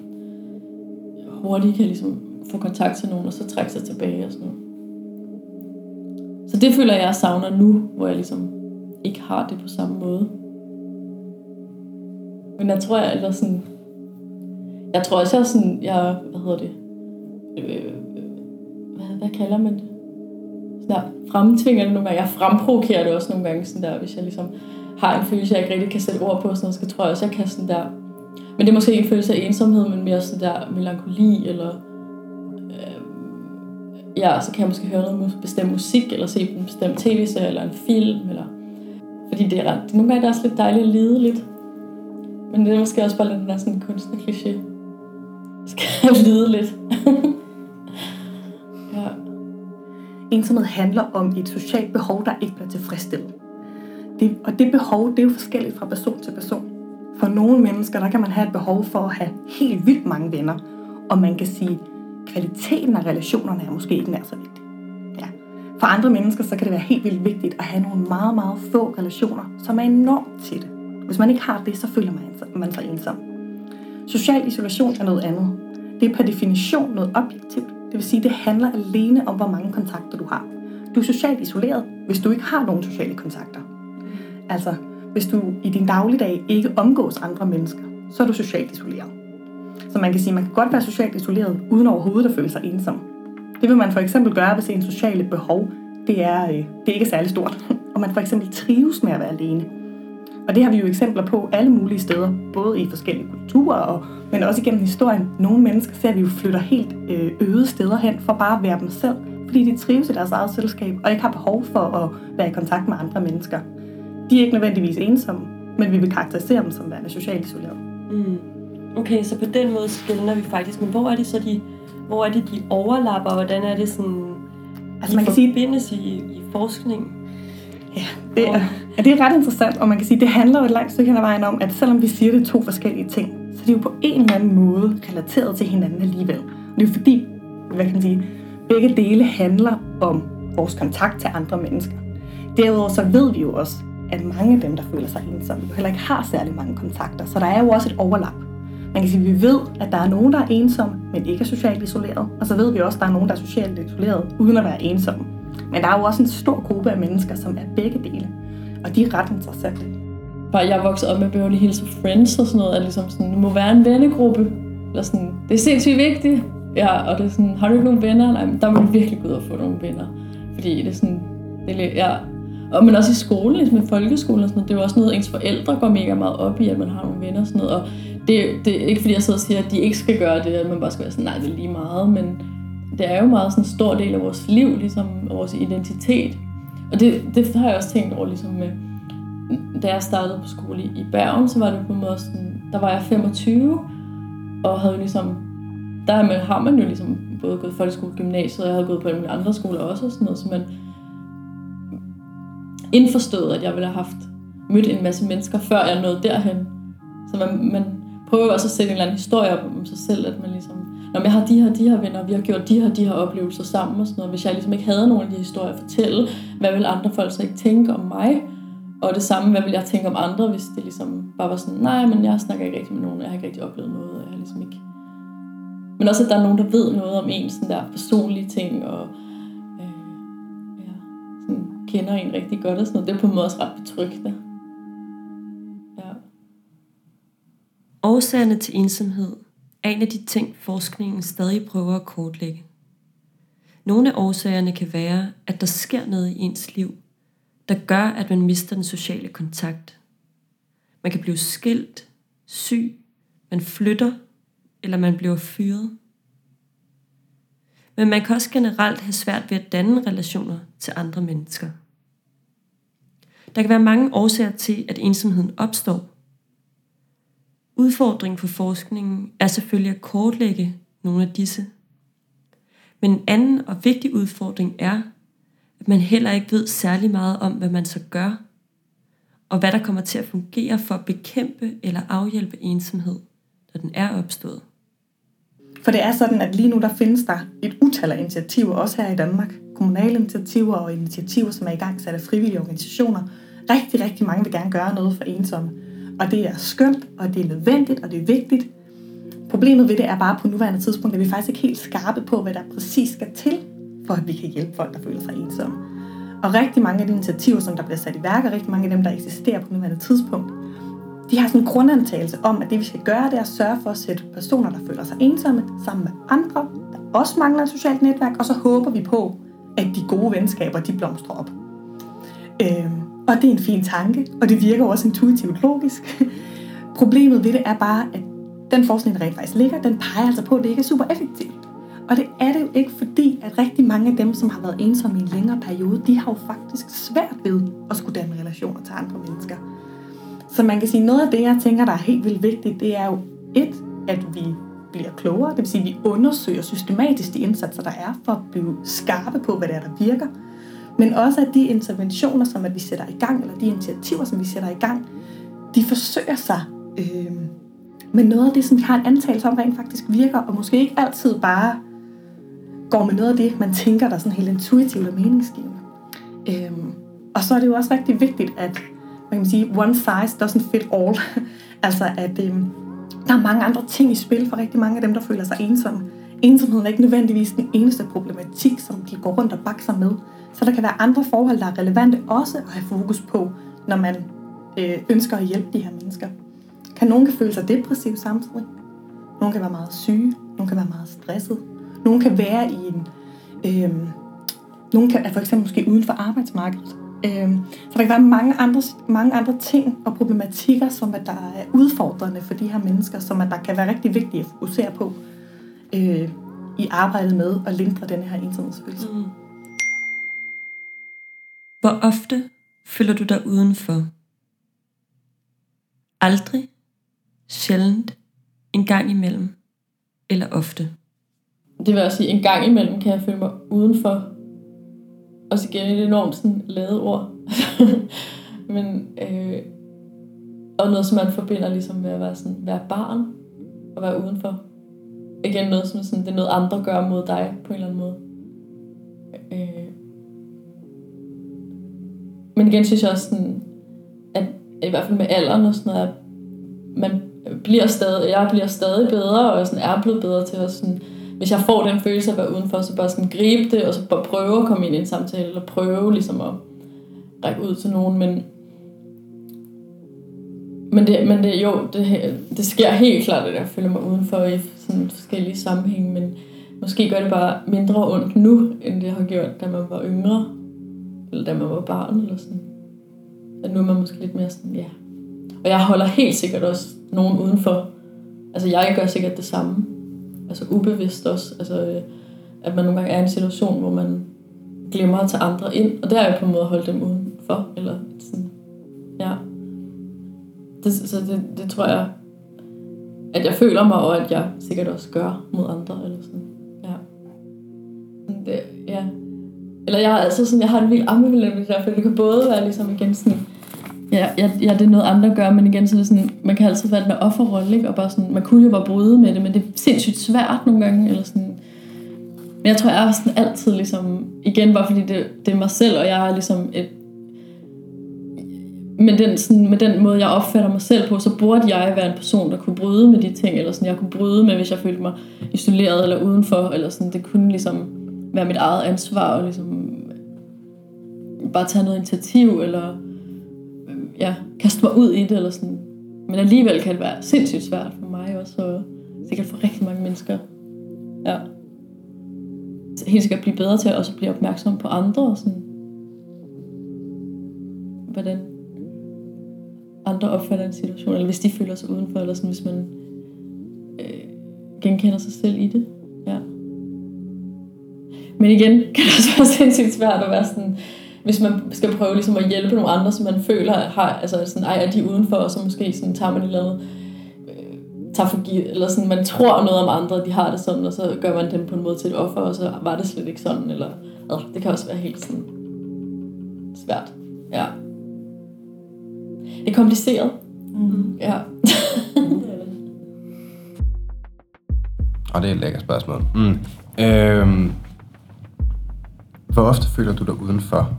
hurtigt kan ligesom få kontakt til nogen, og så trække sig tilbage og sådan noget. Så det føler jeg, jeg savner nu, hvor jeg ligesom ikke har det på samme måde. Men jeg tror, jeg, eller sådan, jeg tror også, jeg er sådan, jeg, hvad hedder det, øh, hvad, hvad kalder man det? Sådan der, fremtvinger det nogle gange. Jeg fremprovokerer det også nogle gange, sådan der, hvis jeg ligesom har en følelse, jeg ikke rigtig kan sætte ord på, sådan noget, så tror jeg også, jeg kan sådan der, men det er måske ikke en følelse af ensomhed, men mere sådan der melankoli, eller ja, så kan jeg måske høre noget bestemt musik, eller se en bestemt tv-serie, eller en film, eller fordi det er ret, nogle gange er det også lidt dejligt at lide lidt. Men det er måske også bare lidt den der sådan kunstnerkliché. Skal jeg lide lidt. ja. Ensomhed handler om et socialt behov, der ikke bliver tilfredsstillet. Det, og det behov, det er jo forskelligt fra person til person. For nogle mennesker, der kan man have et behov for at have helt vildt mange venner. Og man kan sige, kvaliteten af relationerne er måske ikke nær så vigtig. Ja. For andre mennesker, så kan det være helt vildt vigtigt at have nogle meget, meget få relationer, som er enormt tætte. Hvis man ikke har det, så føler man sig, man sig ensom. Social isolation er noget andet. Det er per definition noget objektivt. Det vil sige, det handler alene om, hvor mange kontakter du har. Du er socialt isoleret, hvis du ikke har nogen sociale kontakter. Altså, hvis du i din dagligdag ikke omgås andre mennesker, så er du socialt isoleret. Så man kan sige, at man kan godt være socialt isoleret, uden overhovedet at føle sig ensom. Det vil man for eksempel gøre, hvis ens sociale behov det er, øh, det er ikke særlig stort, og man for eksempel trives med at være alene. Og det har vi jo eksempler på alle mulige steder, både i forskellige kulturer, og, men også igennem historien. Nogle mennesker ser vi jo flytter helt øh, øde steder hen for bare at være dem selv, fordi de trives i deres eget selskab, og ikke har behov for at være i kontakt med andre mennesker. De er ikke nødvendigvis ensomme, men vi vil karakterisere dem som værende socialt isoleret. Mm. Okay, så på den måde skældner vi faktisk. Men hvor er det så, de, hvor er det, de overlapper? Hvordan er det sådan, Altså de man kan sige, forbindes i, i forskning? Ja, det er, ja, det er ret interessant, og man kan sige, det handler jo et langt stykke hen ad vejen om, at selvom vi siger, det er to forskellige ting, så er de jo på en eller anden måde relateret til hinanden alligevel. Og det er jo fordi, hvad kan man sige, begge dele handler om vores kontakt til andre mennesker. Derudover så ved vi jo også, at mange af dem, der føler sig ensomme, heller ikke har særlig mange kontakter, så der er jo også et overlap. Man kan sige, at vi ved, at der er nogen, der er ensomme, men ikke er socialt isoleret. Og så ved vi også, at der er nogen, der er socialt isoleret, uden at være ensomme. Men der er jo også en stor gruppe af mennesker, som er begge dele. Og de er ret interessante. Bare jeg er vokset op med Beverly Hills og Friends og sådan noget, at ligesom sådan, det må være en vennegruppe. Eller sådan, det er sindssygt vigtigt. Ja, og det er sådan, har du ikke nogen venner? Nej, der må du virkelig gå ud og få nogle venner. Fordi det er sådan, det er ja. Og men også i skolen, ligesom i folkeskolen og sådan noget, det er jo også noget, ens forældre går mega meget op i, at man har nogle venner og sådan noget. Og det, det er ikke fordi, jeg sidder og siger, at de ikke skal gøre det, at man bare skal være sådan, nej, det er lige meget, men det er jo meget sådan en stor del af vores liv, ligesom vores identitet. Og det, det har jeg også tænkt over, ligesom med, da jeg startede på skole i Bergen, så var det på en måde sådan, der var jeg 25, og havde ligesom, der har man, har man jo ligesom både gået folkeskole, gymnasiet, og jeg havde gået på alle andre skoler også og sådan noget, så man, indforstået, at jeg ville have haft mødt en masse mennesker, før jeg nåede derhen. Så man, man prøve også at sætte en eller anden historie op om sig selv, at man ligesom, når jeg har de her, de her venner, vi har gjort de her, de her oplevelser sammen og sådan noget. Hvis jeg ligesom ikke havde nogen af de historier at fortælle, hvad vil andre folk så ikke tænke om mig? Og det samme, hvad vil jeg tænke om andre, hvis det ligesom bare var sådan, nej, men jeg snakker ikke rigtig med nogen, jeg har ikke rigtig oplevet noget, og jeg har ligesom ikke... Men også, at der er nogen, der ved noget om en sådan der personlige ting, og øh, ja, sådan, kender en rigtig godt og sådan noget. Det er på en måde også ret betryggende. Årsagerne til ensomhed er en af de ting, forskningen stadig prøver at kortlægge. Nogle af årsagerne kan være, at der sker noget i ens liv, der gør, at man mister den sociale kontakt. Man kan blive skilt, syg, man flytter, eller man bliver fyret. Men man kan også generelt have svært ved at danne relationer til andre mennesker. Der kan være mange årsager til, at ensomheden opstår. Udfordringen for forskningen er selvfølgelig at kortlægge nogle af disse. Men en anden og vigtig udfordring er, at man heller ikke ved særlig meget om, hvad man så gør, og hvad der kommer til at fungere for at bekæmpe eller afhjælpe ensomhed, når den er opstået. For det er sådan, at lige nu der findes der et utal af initiativer, også her i Danmark. Kommunale initiativer og initiativer, som er i gang sat af frivillige organisationer. Rigtig, rigtig mange vil gerne gøre noget for ensomme. Og det er skønt, og det er nødvendigt, og det er vigtigt. Problemet ved det er bare på nuværende tidspunkt, at vi faktisk ikke helt skarpe på, hvad der præcis skal til, for at vi kan hjælpe folk, der føler sig ensomme. Og rigtig mange af de initiativer, som der bliver sat i værk, og rigtig mange af dem, der eksisterer på nuværende tidspunkt, de har sådan en grundantagelse om, at det vi skal gøre, det er at sørge for at sætte personer, der føler sig ensomme, sammen med andre, der også mangler et socialt netværk, og så håber vi på, at de gode venskaber, de blomstrer op. Øh, og det er en fin tanke, og det virker også intuitivt logisk. Problemet ved det er bare, at den forskning, der rent faktisk ligger, den peger altså på, at det ikke er super effektivt. Og det er det jo ikke, fordi at rigtig mange af dem, som har været ensomme i en længere periode, de har jo faktisk svært ved at skulle danne relationer til andre mennesker. Så man kan sige, noget af det, jeg tænker, der er helt vildt vigtigt, det er jo et, at vi bliver klogere, det vil sige, at vi undersøger systematisk de indsatser, der er, for at blive skarpe på, hvad det er, der virker. Men også at de interventioner, som at vi sætter i gang, eller de initiativer, som vi sætter i gang, de forsøger sig øh, med noget af det, som vi har en antagelse om, rent faktisk virker, og måske ikke altid bare går med noget af det, man tænker, der er sådan helt intuitivt og meningsgivende. Øh, og så er det jo også rigtig vigtigt, at man kan sige, one size doesn't fit all. altså at øh, der er mange andre ting i spil for rigtig mange af dem, der føler sig ensomme. Ensomheden er ikke nødvendigvis den eneste problematik, som de går rundt og bakser med. Så der kan være andre forhold, der er relevante også at have fokus på, når man øh, ønsker at hjælpe de her mennesker. Kan nogen kan føle sig depressiv samtidig. Nogen kan være meget syge. Nogen kan være meget stresset. Nogen kan være i en... Øh, nogen kan er for eksempel måske uden for arbejdsmarkedet. Øh, så der kan være mange andre, mange andre ting og problematikker, som at der er udfordrende for de her mennesker, som at der kan være rigtig vigtigt at fokusere på øh, i arbejdet med at lindre den her ensomhedsfølelse. Mm. Hvor ofte føler du dig udenfor? Aldrig, sjældent, en gang imellem, eller ofte. Det vil også sige, en gang imellem kan jeg føle mig udenfor. Og så igen et enormt sådan lavet ord. Men, øh, og noget, som man forbinder ligesom med at være, sådan, være barn og være udenfor. Igen noget, som sådan, det er noget andre gør mod dig på en eller anden måde. Øh, men igen synes jeg også sådan, at i hvert fald med alderen og sådan noget, at man bliver stadig, jeg bliver stadig bedre, og sådan er blevet bedre til at sådan, hvis jeg får den følelse af at være udenfor, så bare sådan gribe det, og så bare prøve at komme ind i en samtale, eller prøve ligesom at række ud til nogen, men men det, men det, jo, det, det sker helt klart, at jeg føler mig udenfor i sådan forskellige sammenhænge, men måske gør det bare mindre ondt nu, end det har gjort, da man var yngre, eller da man var barn, eller sådan. At nu er man måske lidt mere sådan, ja. Og jeg holder helt sikkert også nogen udenfor. Altså jeg gør sikkert det samme. Altså ubevidst også. Altså, øh, at man nogle gange er i en situation, hvor man glemmer at tage andre ind, og der er jeg på en måde at holde dem udenfor. Eller sådan, ja. Det, så det, det tror jeg, at jeg føler mig, og at jeg sikkert også gør mod andre. Eller sådan. Ja. Det, ja eller jeg har altså sådan, jeg har en vild ambivalent med det der, for det kan både være ligesom igen sådan, ja, ja, ja, det er noget andre gør, men igen så er det sådan, man kan altid være den der offerrolle, ikke? og bare sådan, man kunne jo bare bryde med det, men det er sindssygt svært nogle gange, eller sådan, men jeg tror, jeg er sådan altid ligesom, igen bare fordi det, det er mig selv, og jeg er ligesom et, med den, sådan, med den måde, jeg opfatter mig selv på, så burde jeg være en person, der kunne bryde med de ting, eller sådan, jeg kunne bryde med, hvis jeg følte mig isoleret eller udenfor, eller sådan, det kunne ligesom være mit eget ansvar, og ligesom bare tage noget initiativ, eller øhm, ja, kaste mig ud i det, eller sådan. Men alligevel kan det være sindssygt svært for mig også, og sikkert for rigtig mange mennesker. Ja. Helt sikkert blive bedre til at også blive opmærksom på andre, og sådan, hvordan andre opfatter en situation, eller hvis de føler sig udenfor, eller sådan, hvis man øh, genkender sig selv i det. Men igen kan det også være sindssygt svært at være sådan, hvis man skal prøve ligesom at hjælpe nogle andre, som man føler har, altså sådan, ej, er de udenfor, og så måske sådan, tager man et eller andet, øh, tager for givet, eller sådan, man tror noget om andre, de har det sådan, og så gør man dem på en måde til et offer, og så var det slet ikke sådan, eller øh, det kan også være helt sådan svært. Ja. Det er kompliceret. Mm. Ja. Og det er et lækkert spørgsmål. Mm. Øhm, hvor ofte føler du dig udenfor?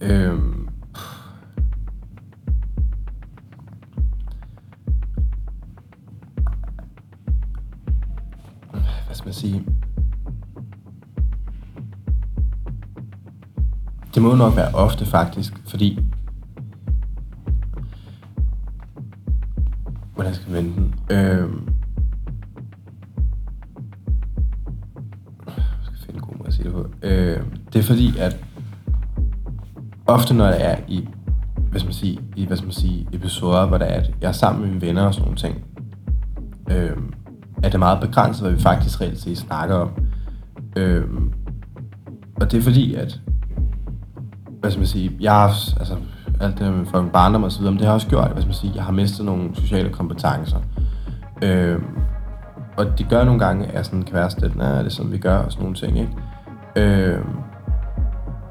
Øhm, hvad skal man sige? Det må nok være ofte faktisk, fordi hvordan skal jeg vende den? Øhm, sige det på. Øh, det er fordi, at ofte når jeg er i, hvad skal man sige, i, hvad skal man sige, episoder, hvor der er, at jeg er sammen med mine venner og sådan nogle ting, øh, er det meget begrænset, hvad vi faktisk reelt set snakker om. Øh, og det er fordi, at hvad skal man sige, jeg har altså, alt det med folk barndom og så videre, men det har også gjort, hvad skal man sige, jeg har mistet nogle sociale kompetencer. Øh, og det gør nogle gange, at jeg sådan kan være sådan lidt, nej, det er sådan, vi gør, og sådan nogle ting, ikke? Øh,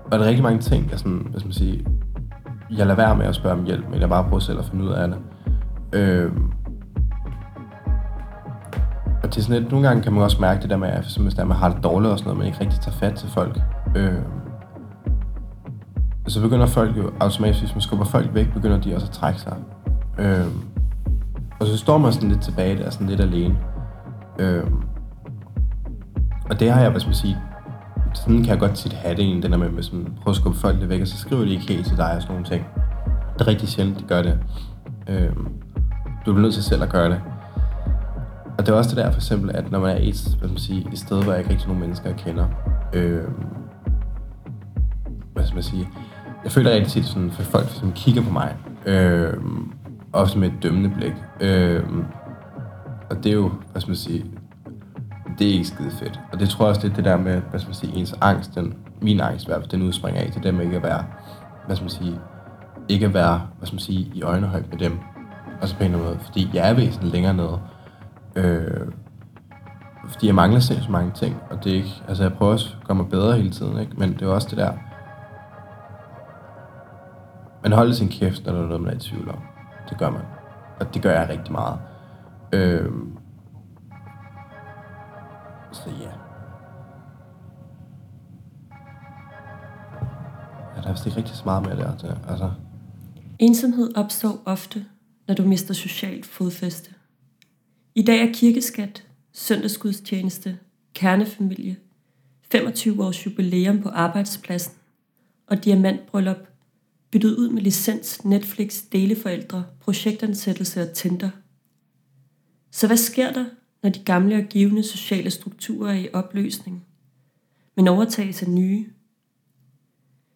og der er rigtig mange ting, jeg sådan, hvad skal man sige, jeg lader være med at spørge om hjælp, men jeg bare prøver selv at finde ud af det. Øh, og det er sådan lidt, nogle gange kan man også mærke det der med, at hvis der, man har det dårligt og sådan noget, man ikke rigtig tager fat til folk. Øh, så begynder folk jo automatisk, hvis man skubber folk væk, begynder de også at trække sig. Øh, og så står man sådan lidt tilbage der, sådan lidt alene. Øh, og det har jeg, hvad skal man sige, sådan kan jeg godt tit have det egentlig, den der med, hvis man prøver at skubbe folk lidt væk, og så skriver de ikke helt til dig og sådan nogle ting. Det er rigtig sjældent, de gør det. Øh, du bliver nødt til selv at gøre det. Og det er også det der for eksempel, at når man er et, hvad man sige, et sted, hvor jeg ikke rigtig nogen mennesker, jeg kender, øh, hvad skal man sige, jeg føler rigtig tit sådan, for folk som kigger på mig, øh, ofte med et dømmende blik. Øh, og det er jo, hvad skal man sige, det er ikke skide fedt. Og det tror jeg også, lidt det der med, hvad skal man sige, ens angst, den, min angst i hvert fald, den udspringer af til dem ikke at være, hvad skal man sige, ikke at være, hvad skal man sige, i øjnehøjde med dem. Og så på en eller anden måde, fordi jeg er væsentligt længere nede. Øh, fordi jeg mangler selv så mange ting, og det er ikke, altså jeg prøver også at gøre mig bedre hele tiden, ikke? men det er også det der, man holder sin kæft, når der er noget, man er i tvivl om. Det gør man. Og det gør jeg rigtig meget. Øh, Altså, der er vist ikke rigtig så meget mere der. Altså. altså. Ensomhed opstår ofte, når du mister socialt fodfæste. I dag er kirkeskat, søndagsgudstjeneste, kernefamilie, 25 års jubilæum på arbejdspladsen og diamantbryllup byttet ud med licens, Netflix, deleforældre, projektansættelse og Tinder. Så hvad sker der, når de gamle og givende sociale strukturer er i opløsning, men overtages af nye?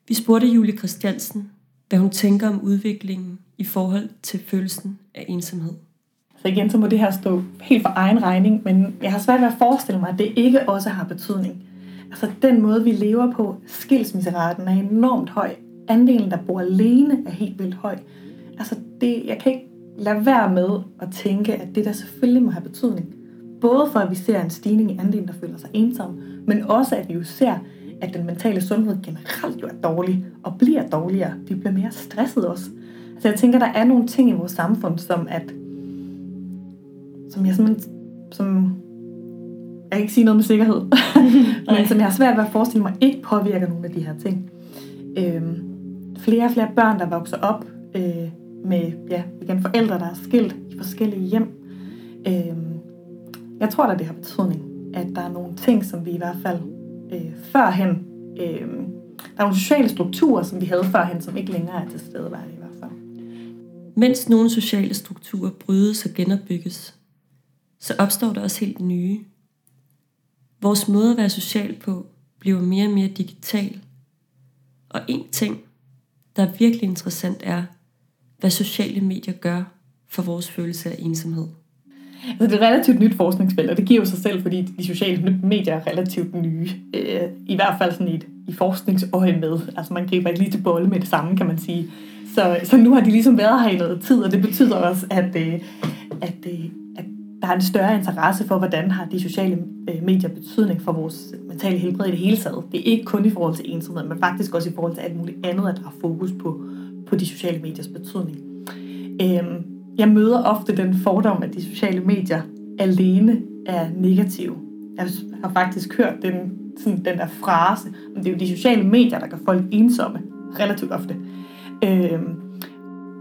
Vi spurgte Julie Christiansen, hvad hun tænker om udviklingen i forhold til følelsen af ensomhed. Så igen, så må det her stå helt for egen regning, men jeg har svært ved at forestille mig, at det ikke også har betydning. Altså den måde, vi lever på, skilsmisseraten er enormt høj. Andelen, der bor alene, er helt vildt høj. Altså det, jeg kan ikke lade være med at tænke, at det der selvfølgelig må have betydning. Både for, at vi ser en stigning i andelen, der føler sig ensom, men også, at vi jo ser, at den mentale sundhed generelt jo er dårlig, og bliver dårligere. Vi bliver mere stresset også. Så jeg tænker, der er nogle ting i vores samfund, som at som jeg simpelthen, som jeg kan ikke sige noget med sikkerhed, men som jeg har svært ved at forestille mig ikke påvirker nogle af de her ting. Øhm, flere og flere børn, der vokser op øh, med ja, igen, forældre, der er skilt i forskellige hjem. Øhm, jeg tror da, det har betydning, at der er nogle ting, som vi i hvert fald øh, førhen, øh, der er nogle sociale strukturer, som vi havde førhen, som ikke længere er til stede i hvert fald. Mens nogle sociale strukturer brydes og genopbygges, så opstår der også helt nye. Vores måde at være social på bliver mere og mere digital. Og en ting, der er virkelig interessant er, hvad sociale medier gør for vores følelse af ensomhed. Altså, det er et relativt nyt forskningsfelt, og det giver jo sig selv, fordi de sociale medier er relativt nye. Øh, I hvert fald sådan i, et, i forskningsøje med. Altså man griber ikke lige til bolle med det samme, kan man sige. Så, så nu har de ligesom været her i noget tid, og det betyder også, at, øh, at, øh, at der er en større interesse for, hvordan har de sociale øh, medier betydning for vores mentale helbred i det hele taget. Det er ikke kun i forhold til ensomhed, men faktisk også i forhold til alt muligt andet, at der er fokus på, på de sociale mediers betydning. Øh, jeg møder ofte den fordom, at de sociale medier alene er negative. Jeg har faktisk hørt den, sådan, den der frase, men det er jo de sociale medier, der gør folk ensomme, relativt ofte. Øhm,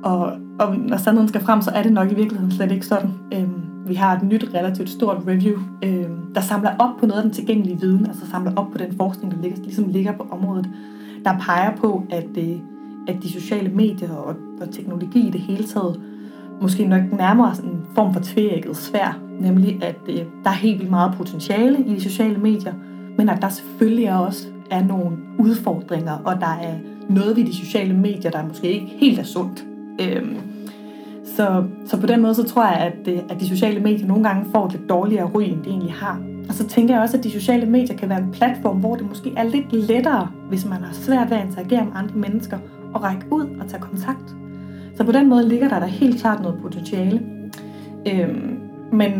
og, og når sandheden skal frem, så er det nok i virkeligheden slet ikke sådan. Øhm, vi har et nyt, relativt stort review, øhm, der samler op på noget af den tilgængelige viden, altså samler op på den forskning, der ligger, ligesom ligger på området, der peger på, at, øh, at de sociale medier og, og teknologi i det hele taget måske nok nærmere sådan en form for tvægget svær, nemlig at øh, der er helt vildt meget potentiale i de sociale medier, men at der selvfølgelig også er nogle udfordringer, og der er noget ved de sociale medier, der måske ikke helt er sundt. Øhm, så, så på den måde, så tror jeg, at, øh, at de sociale medier nogle gange får et lidt dårligere ry, end de egentlig har. Og så tænker jeg også, at de sociale medier kan være en platform, hvor det måske er lidt lettere, hvis man har svært ved at interagere med andre mennesker, og række ud og tage kontakt. Så på den måde ligger der da helt klart noget potentiale. Øhm, men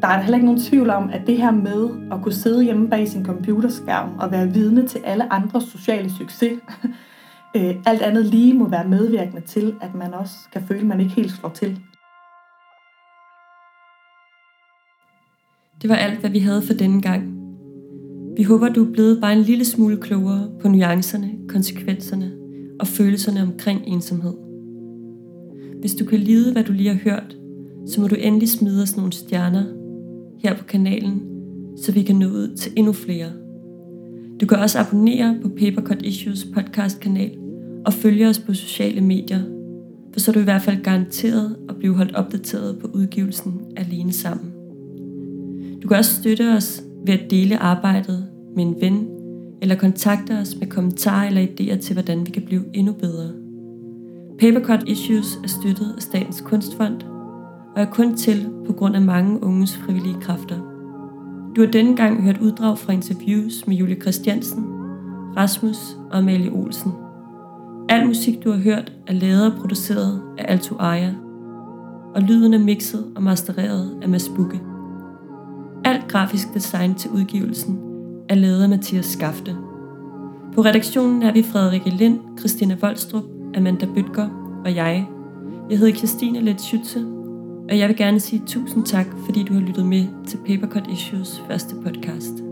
der er heller ikke nogen tvivl om, at det her med at kunne sidde hjemme bag sin computerskærm og være vidne til alle andres sociale succes, øh, alt andet lige må være medvirkende til, at man også kan føle, at man ikke helt slår til. Det var alt, hvad vi havde for denne gang. Vi håber, du er blevet bare en lille smule klogere på nuancerne, konsekvenserne og følelserne omkring ensomhed. Hvis du kan lide, hvad du lige har hørt, så må du endelig smide os nogle stjerner her på kanalen, så vi kan nå ud til endnu flere. Du kan også abonnere på Papercut Issues podcast kanal og følge os på sociale medier, for så er du i hvert fald garanteret at blive holdt opdateret på udgivelsen Alene Sammen. Du kan også støtte os ved at dele arbejdet med en ven, eller kontakte os med kommentarer eller idéer til, hvordan vi kan blive endnu bedre. Papercut Issues er støttet af Statens Kunstfond og er kun til på grund af mange unges frivillige kræfter. Du har denne gang hørt uddrag fra interviews med Julie Christiansen, Rasmus og Amalie Olsen. Al musik, du har hørt, er lavet og produceret af Alto Aya, og lyden er mixet og mastereret af Mads Bukke. Alt grafisk design til udgivelsen er lavet af Mathias Skafte. På redaktionen er vi Frederikke Lind, Christina Voldstrup, Amanda Bøtger og jeg. Jeg hedder Christine Letschütze, og jeg vil gerne sige tusind tak, fordi du har lyttet med til Papercut Issues første podcast.